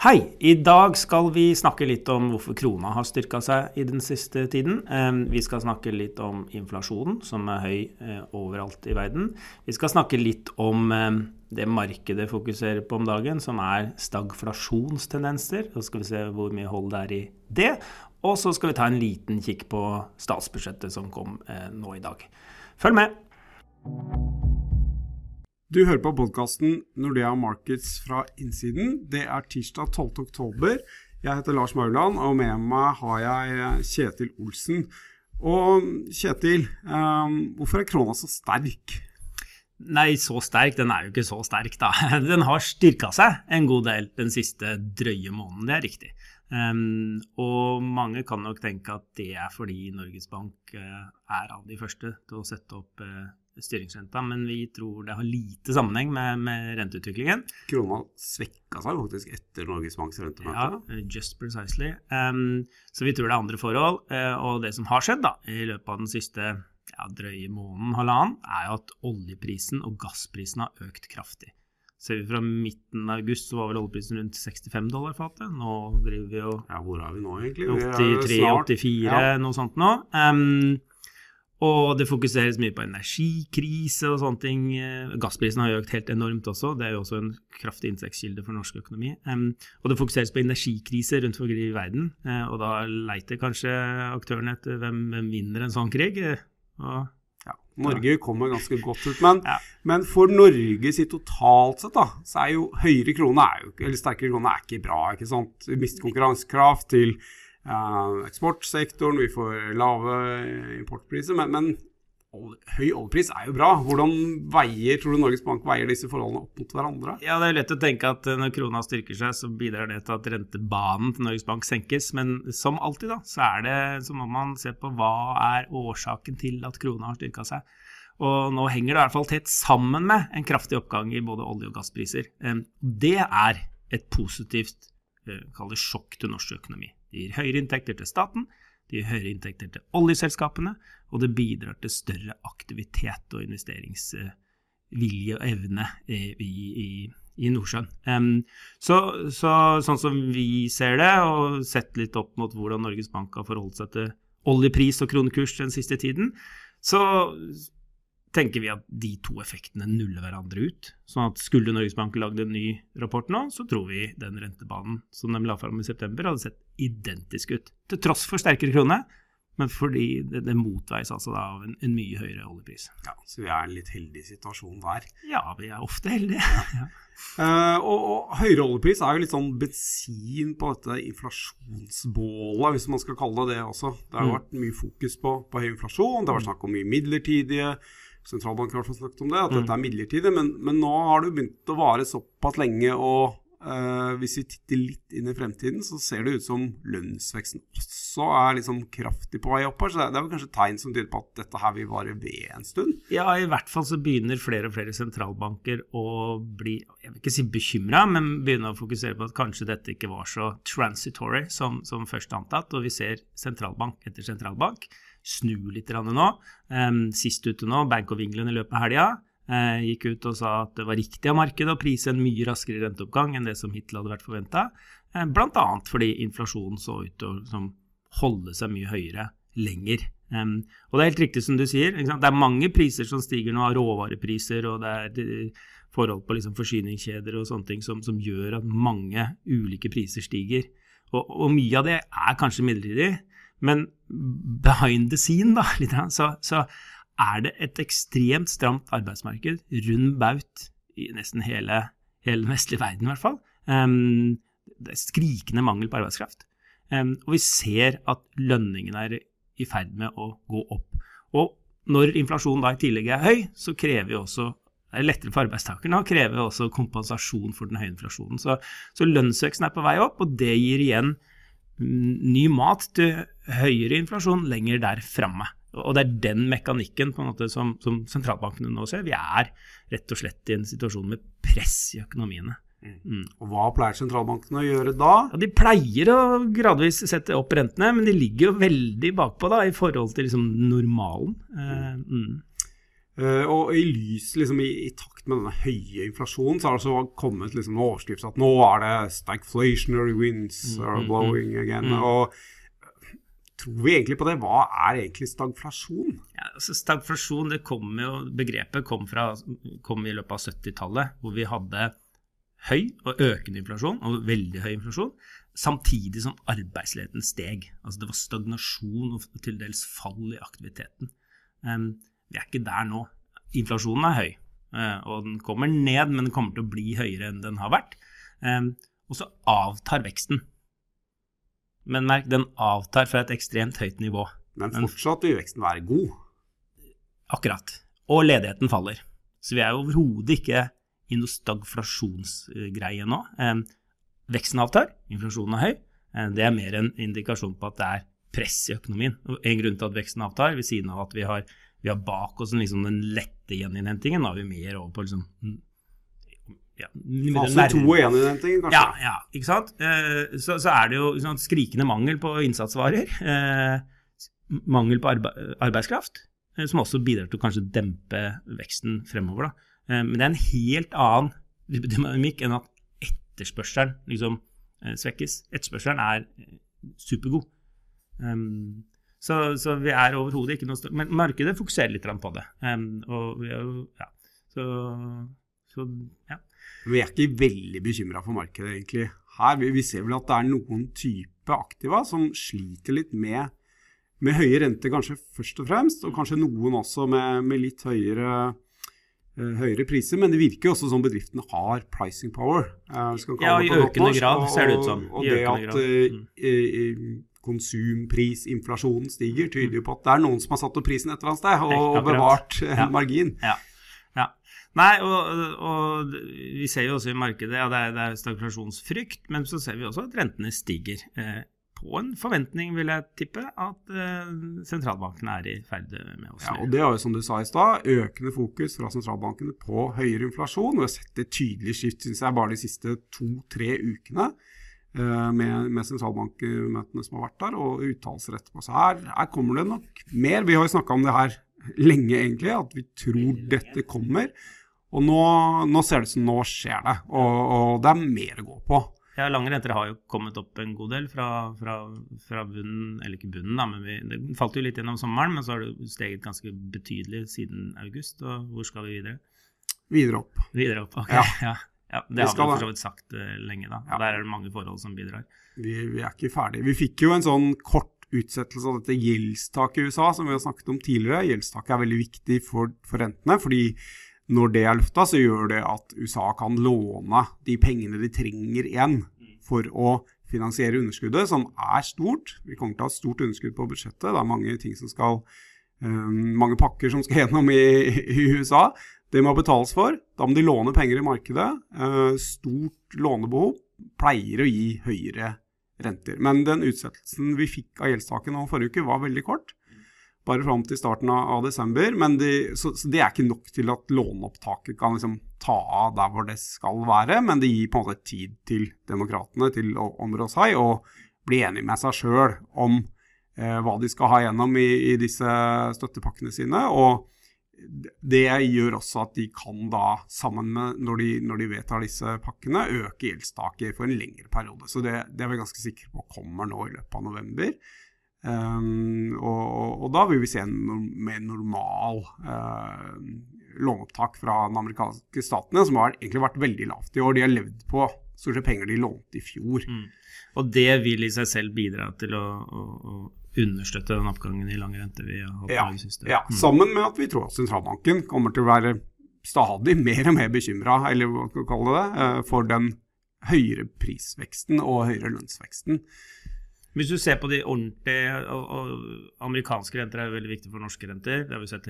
Hei! I dag skal vi snakke litt om hvorfor krona har styrka seg i den siste tiden. Vi skal snakke litt om inflasjonen, som er høy eh, overalt i verden. Vi skal snakke litt om det markedet fokuserer på om dagen, som er stagflasjonstendenser. Så skal vi se hvor mye hold det er i det. Og så skal vi ta en liten kikk på statsbudsjettet som kom eh, nå i dag. Følg med! Du hører på podkasten Nordea Markets fra innsiden. Det er tirsdag 12. oktober. Jeg heter Lars Mauland, og med meg har jeg Kjetil Olsen. Og Kjetil, um, hvorfor er krona så sterk? Nei, så sterk? Den er jo ikke så sterk, da. Den har styrka seg en god del den siste drøye måneden, det er riktig. Um, og mange kan nok tenke at det er fordi Norges Bank uh, er av de første til å sette opp uh, styringsrenta, men vi tror det har lite sammenheng med, med renteutviklingen. Krona svekka seg faktisk etter Norges Banks rentemøte. Ja, just precisely. Um, så vi tror det er andre forhold. Uh, og det som har skjedd da, i løpet av den siste ja, drøye måneden, halvannen, er jo at oljeprisen og gassprisen har økt kraftig. Ser vi fra midten av august, så var vel oljeprisen rundt 65 dollar fatet. Nå driver vi jo Ja, hvor er vi nå, egentlig? 83-84, ja. noe sånt nå. Um, og det fokuseres mye på energikrise og sånne ting. Gassprisen har økt helt enormt også, det er jo også en kraftig inntektskilde for norsk økonomi. Um, og det fokuseres på energikrise rundt omkring i verden, uh, og da leiter kanskje aktørene etter hvem, hvem vinner en sånn krig. Og, ja, Norge kommer ganske godt ut, men, ja. men for Norge sitt totalt sett, da, så er jo høyere krone, er jo, eller sterkere krone er ikke bra. ikke sant? Vi mister konkurransekraft til uh, eksportsektoren, vi får lave importpriser. Men, men høy oljepris er jo bra. Hvordan veier, tror du Norges Bank veier disse forholdene opp mot hverandre? Ja, Det er lett å tenke at når krona styrker seg, så bidrar det til at rentebanen til Norges Bank senkes. Men som alltid, da, så er det så må man se på hva er årsaken til at krona har styrka seg. Og nå henger det i hvert fall tett sammen med en kraftig oppgang i både olje- og gasspriser. Det er et positivt det sjokk til norsk økonomi. Det gir høyere inntekter til staten, det gir høyere inntekter til oljeselskapene, og det bidrar til større aktivitet og investeringsvilje og evne i, i, i Nordsjøen. Um, så, så, sånn som vi ser det, og sett litt opp mot hvordan Norges Bank har forholdt seg til oljepris og kronekurs den siste tiden, så tenker vi at de to effektene nuller hverandre ut. Sånn at skulle Norges Bank lagd en ny rapport nå, så tror vi den rentebanen som de la fram i september, hadde sett identisk ut. Til tross for sterkere krone, men fordi det, det motveies altså av en, en, mye høyere oljepris. Ja, Så vi er i en litt heldig situasjon der? Ja, vi er ofte heldige. Ja. uh, og, og, høyere oljepris er jo litt sånn bensin på dette inflasjonsbålet, hvis man skal kalle det det også. Det har mm. vært mye fokus på, på høy inflasjon, det har vært snakk om mye midlertidige sentralbanken har snakket om det, at mm. dette er midlertidig. Men, men, nå har det begynt å vare såpass lenge, og hvis vi titter litt inn i fremtiden, så ser det ut som lønnsveksten også er liksom kraftig på vei opp her. Så det er vel kanskje tegn som tyder på at dette her vil vare ved en stund? Ja, i hvert fall så begynner flere og flere sentralbanker å bli, jeg vil ikke si bekymra, men begynner å fokusere på at kanskje dette ikke var så transitory som, som først antatt. Og vi ser sentralbank etter sentralbank snu litt nå. Sist ute nå, Bank of England i løpet av helga, eh, gikk ut og sa at det var riktig av markedet å prise en mye raskere renteoppgang enn det som hittil hadde vært forventa. Eh, Bl.a. fordi inflasjonen så ut til å holde seg mye høyere lenger. Um, og det er helt riktig som du sier, det er mange priser som stiger nå, råvarepriser, og det er eh, forhold på liksom forsyningskjeder og sånne ting som, som, gjør at mange ulike priser stiger. Og, og mye av det er kanskje midlertidig, men behind the scene, da, litt, så, så, er det et ekstremt stramt arbeidsmarked rund baut i nesten hele, hele den vestlige verden, i hvert fall. Um, det er skrikende mangel på arbeidskraft. Um, og vi ser at lønningene er i ferd med å gå opp. Og når inflasjonen da i tillegg er høy, så krever vi også det er lettere for arbeidstakerne å kreve også kompensasjon for den høye inflasjonen. Så, så lønnsveksten er på vei opp, og det gir igjen ny mat til høyere inflasjon lenger der framme. Og det er den mekanikken måte som, som, sentralbankene nå ser. Vi er rett og slett i en situasjon med press i økonomiene. Mm. mm. Og Hva pleier sentralbankene å gjøre da? Ja, de pleier å gradvis sette opp rentene, men de ligger jo veldig bakpå da, i forhold til liksom normalen. Mm. mm. Uh, og i lys, liksom, i, i, takt med denne høye inflasjonen, så har det så kommet liksom, en overskrift at nå er det stagflationary winds mm, are mm, blowing again. Og tror vi egentlig på det? Hva er egentlig stagflasjon? Ja, altså stagflasjon, det kom jo, Begrepet kom, fra, kom i løpet av 70-tallet, hvor vi hadde høy og økende inflasjon, og veldig høy inflasjon, samtidig som arbeidsledigheten steg. Altså det var stagnasjon og til dels fall i aktiviteten. Um, vi er ikke der nå. Inflasjonen er høy, uh, og den kommer ned, men den kommer til å bli høyere enn den har vært. Um, og så avtar veksten. Men merk, den avtar fra et ekstremt høyt nivå. Men fortsatt vil veksten være god? Akkurat. Og ledigheten faller. Så vi er overhodet ikke i noe stagflasjonsgreie nå. Veksten avtar, inflasjonen er høy. Um, det er mer en indikasjon på at det er press i økonomien. En grunn til at veksten avtar, ved siden av at vi har vi har bak oss liksom den lette gjeninnhentingen. Da er vi mer over på liksom ja, Fase to og gjeninnhentingen, kanskje? Ja, ja, ikke sant. Eh, så, så, er det jo sant, skrikende mangel på innsatsvarer. Eh, mangel på arbe arbeidskraft, eh, som også bidrar til å kanskje dempe veksten fremover. Da. Eh, men det er en helt annen dynamikk enn at etterspørselen liksom eh, svekkes. Etterspørselen er eh, supergod. Um, så, så vi er overhodet ikke noe Men markedet fokuserer litt på det. Um, og vi er jo, ja. Så, så, ja. Vi er ikke veldig bekymra for markedet, egentlig. Her, vi, vi, ser vel at det er noen type aktiva som sliter litt med, med høye renter, kanskje først og fremst. Og kanskje noen også med, med litt høyere, uh, høyere priser. Men det virker jo også som bedriftene har pricing power. Uh, ja, i økende grad, ser det ut som. Og, og det at uh, konsumprisinflasjonen stiger, tyder jo på at det er noen som har satt opp prisen et eller annet sted og, og bevart en ja. margin. Ja. Nei, og, og, vi ser jo også i markedet ja, det er, det er stagflasjonsfrykt, men så ser vi også at rentene stiger. Eh, på en forventning, vil jeg tippe, at eh, sentralbankene er i ferd med å snu. Ja, og Det er jo som du sa i stad, økende fokus fra sentralbankene på høyere inflasjon. Vi har sett et tydelig skift synes jeg, bare de siste to-tre ukene. Eh, med, med sentralbankmøtene som har vært der, og uttalelser etterpå. Så her, her, kommer det nok mer. Vi har jo snakka om det her lenge, egentlig, at vi tror dette kommer. Og nå, nå ser det ut som nå skjer det, og, og, det er mer å gå på. Ja, Lange renter har jo kommet opp en god del fra, fra, fra bunnen, eller ikke bunnen, da, men vi, det falt jo litt gjennom sommeren. Men så har det steget ganske betydelig siden august. Og hvor skal vi videre? Videre opp. Videre opp, ok. Ja. ja. Ja, Det har vi for så vidt sagt uh, lenge, da. Ja. Der er det mange forhold som bidrar. Vi, vi, er ikke ferdige. Vi fikk jo en sånn kort utsettelse av dette gjeldstaket i USA, som vi har snakket om tidligere. Gjeldstaket er veldig viktig for, for rentene, fordi når det er lufta, så gjør det at USA kan låne de pengene de trenger igjen for å finansiere underskuddet, som er stort. Vi kommer til å ha stort underskudd på budsjettet. Det er mange ting som skal um, mange pakker som skal gjennom i, i USA. Det må betales for. Da må de låne penger i markedet. Eh, stort lånebehov pleier å gi høyere renter. Men den utsettelsen vi fikk av gjeldstaken forrige uke, var veldig kort. Bare fram til starten av desember. Men de, så, så, det er ikke nok til at låneopptaket kan liksom ta av der hvor det skal være. Men det gir på en måte tid til demokratene til å områ seg og bli enige med seg sjøl om eh, hva de skal ha gjennom i, i disse støttepakkene sine. og det gjør også at de kan da, sammen med når de, når de vedtar disse pakkene, øke gjeldstaket for en lengre periode. Så det, det, er vi ganske sikre på kommer nå i løpet av november. Um, og, og, da vil vi se en mer normal uh, låneopptak fra den amerikanske statene, som har egentlig vært veldig lavt i år. De har levd på stort sett penger de lånte i fjor. Mm. Og det vil i seg selv bidra til å, å, å understøtte den oppgangen i lang rente vi har hatt ja, i det siste. Ja, mm. sammen med at vi tror at sentralbanken kommer til å være stadig mer og mer bekymra, eller hva skal vi kalle det, eh, for den høyere prisveksten og høyere lønnsveksten. Hvis du ser på de ordentlige og, og, Amerikanske renter er jo veldig viktig for norske renter. Det har vi sett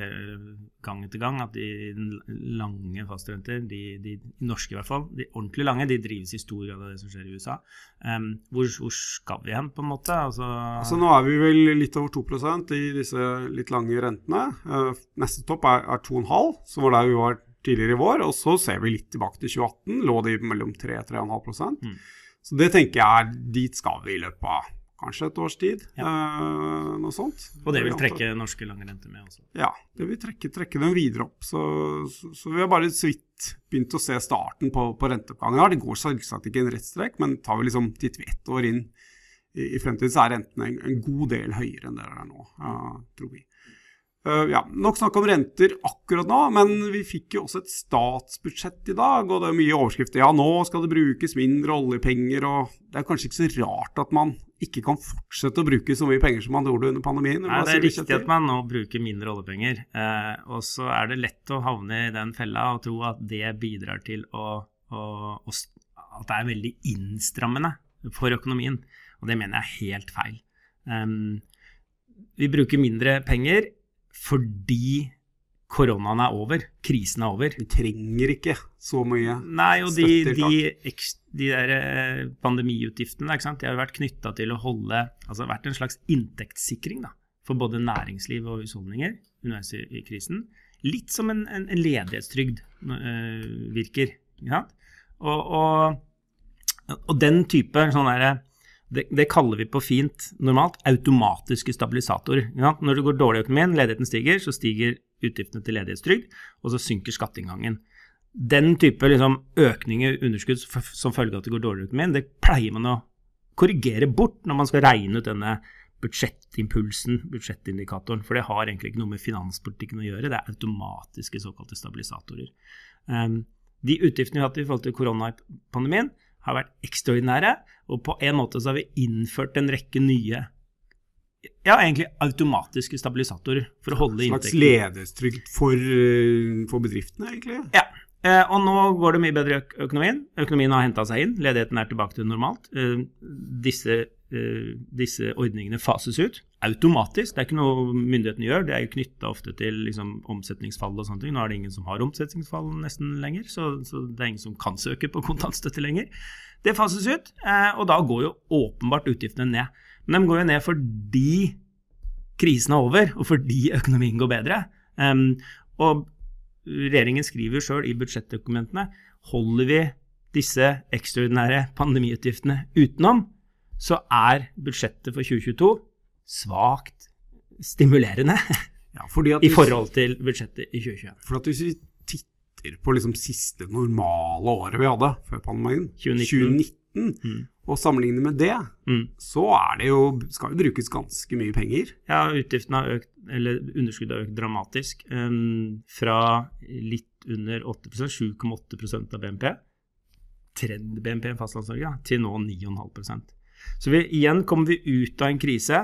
gang etter gang. At de lange fastrenter, de, de norske i hvert fall, de ordentlig lange, de drives i stor grad av det som skjer i USA. Um, hvor, hvor, skal vi hen, på en måte? Altså, altså, Nå er vi vel litt over 2% i disse litt lange rentene. Uh, neste topp er, er 2,5, som var der vi var tidligere i vår. Og så ser vi litt tilbake til 2018. Lå de mellom 3-3,5 mm. Så det tenker jeg er dit skal vi i løpet av kanskje et års tid. Ja. Eh, noe sånt. Og det vil trekke norske langrenter med også. Ja, det vil trekke, trekke dem videre opp. Så, så, så, vi har bare så vidt begynt å se starten på, på renteoppgangen. her. Det går selvsagt ikke en rett strekk, men tar vi liksom titt vi ett år inn i, i fremtiden, så er rentene en, en, god del høyere enn det er nå, uh, tror vi. Uh, ja, Nok snakk om renter akkurat nå, men vi fikk jo også et statsbudsjett i dag. Og det er mye overskrifter. Ja, nå skal det brukes mindre oljepenger, og det er kanskje ikke så rart at man ikke kan fortsette å bruke så mye penger som man gjorde under pandemien. Nei, Det er riktig at man nå bruker mindre oljepenger. Eh, og så er det lett å havne i den fella og tro at det bidrar til å, å, å At det er veldig innstrammende for økonomien. Og det mener jeg er helt feil. Um, vi bruker mindre penger fordi koronaen er over, krisen er over. Vi trenger ikke så mye Nei, og de, de, de der eh, pandemiutgiftene? De har vært knytta til å holde Altså vært en slags inntektssikring da, for både næringsliv og husholdninger underveis i, i krisen. Litt som en, en, en ledighetstrygd øh, virker. Ja? Og, og, og den type sånn derre det, det, kaller vi på fint normalt automatiske stabilisatorer. Ja, når det går dårlig i økonomien, ledigheten stiger, så stiger utgiftene til ledighetstrygd, og så synker skatteinngangen. Den type liksom, økning i underskudd som følge av at det går dårlig økonomi, det pleier man å korrigere bort når man skal regne ut denne budsjettimpulsen, budsjettindikatoren. For det har egentlig ikke noe med finanspolitikken å gjøre, det er automatiske såkalte stabilisatorer. Um, de utgiftene vi har hatt i forhold til koronapandemien, har vært ekstraordinære. Og på en måte så har vi innført en rekke nye ja, egentlig automatiske stabilisatorer for å holde inntekten. Slags ledighetstrygd for, eh, for, bedriftene, egentlig? Ja. Eh, og nå går det mye bedre i økonomien. Økonomien har henta seg inn. Ledigheten er tilbake til normalt. Eh, disse, disse, ordningene fases ut automatisk. Det er ikke noe myndighetene gjør. Det er jo knytta ofte til liksom, omsetningsfall og sånne ting. Nå er det ingen som har omsetningsfall nesten lenger, så, så det er ingen som kan søke på kontantstøtte lenger. Det fases ut, eh, og da går jo åpenbart utgiftene ned. Men de går jo ned fordi krisen er over, og fordi økonomien går bedre. og regjeringen skriver jo sjøl i budsjettdokumentene holder vi disse ekstraordinære pandemiutgiftene utenom, så er budsjettet for 2022 svakt stimulerende ja, i forhold til budsjettet i 2021. For hvis vi titter på liksom siste normale året vi hadde før pandemien, 2019, 2019 mm. Og sammenlignet med det, mm. så er det jo, skal det brukes ganske mye penger. Ja, utgiftene har økt, eller underskuddet har økt dramatisk. Um, fra litt under 8% 7,8% av BNP, trend-BNP i Fastlands-Norge, til nå 9,5% Så vi, igjen kommer vi ut av en krise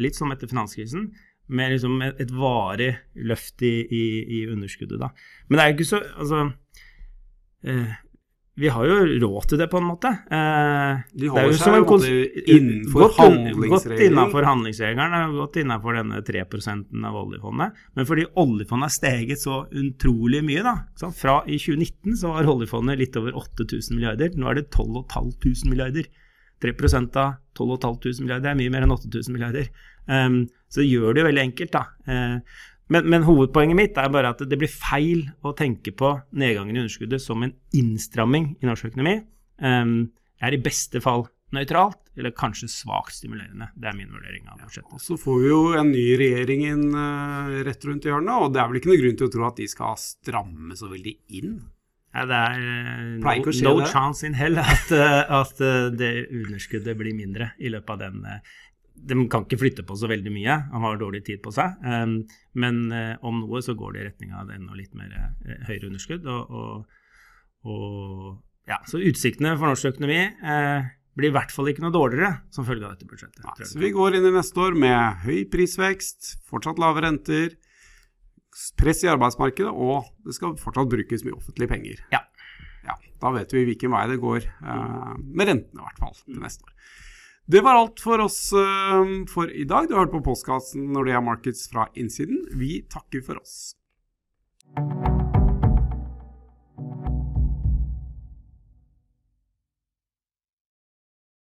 litt som etter finanskrisen, med liksom et, et varig løft i, i, i, underskuddet. Da. Men det er jo ikke så Altså eh, vi har jo råd til det, på en måte. Eh, De holder seg jo innenfor handlingsregelen. Godt innenfor handlingsregelen, godt innenfor denne 3 av oljefondet. Men fordi oljefondet har steget så utrolig mye, da. Så fra i 2019 så var oljefondet litt over 8000 milliarder. Nå er det 12500 milliarder. 3 av 12 500 milliarder er mye mer enn 8000 milliarder. Um, så det gjør det jo veldig enkelt, da. Uh, men, men, hovedpoenget mitt er bare at det blir feil å tenke på nedgangen i underskuddet som en innstramming i norsk økonomi. Um, er i beste fall nøytralt, eller kanskje svakt stimulerende. Det er min vurdering av budsjettet. Ja, så får vi jo en ny regjering inn, uh, rett rundt hjørnet, og det er vel ikke noe grunn til å tro at de skal stramme så veldig inn? Ja, det er uh, no, no chance in hell at, uh, at det underskuddet blir mindre i løpet av den De kan ikke flytte på så veldig mye, han har dårlig tid på seg. Um, men om noe så går det i retning av enda litt mer høyere underskudd. Og, og, og, ja, så utsiktene for norsk økonomi blir i hvert fall ikke noe dårligere som følge av dette budsjettet. Ja, så vi går inn i neste år med høy prisvekst, fortsatt lave renter press i arbeidsmarkedet, og det skal fortsatt brukes mye offentlige penger. Ja. ja da vet vi hvilken vei det går, uh, med rentene i hvert fall, til neste år. Det var alt for oss uh, for i dag. Du har hørt på postkassen når det er markeds fra innsiden. Vi takker for oss.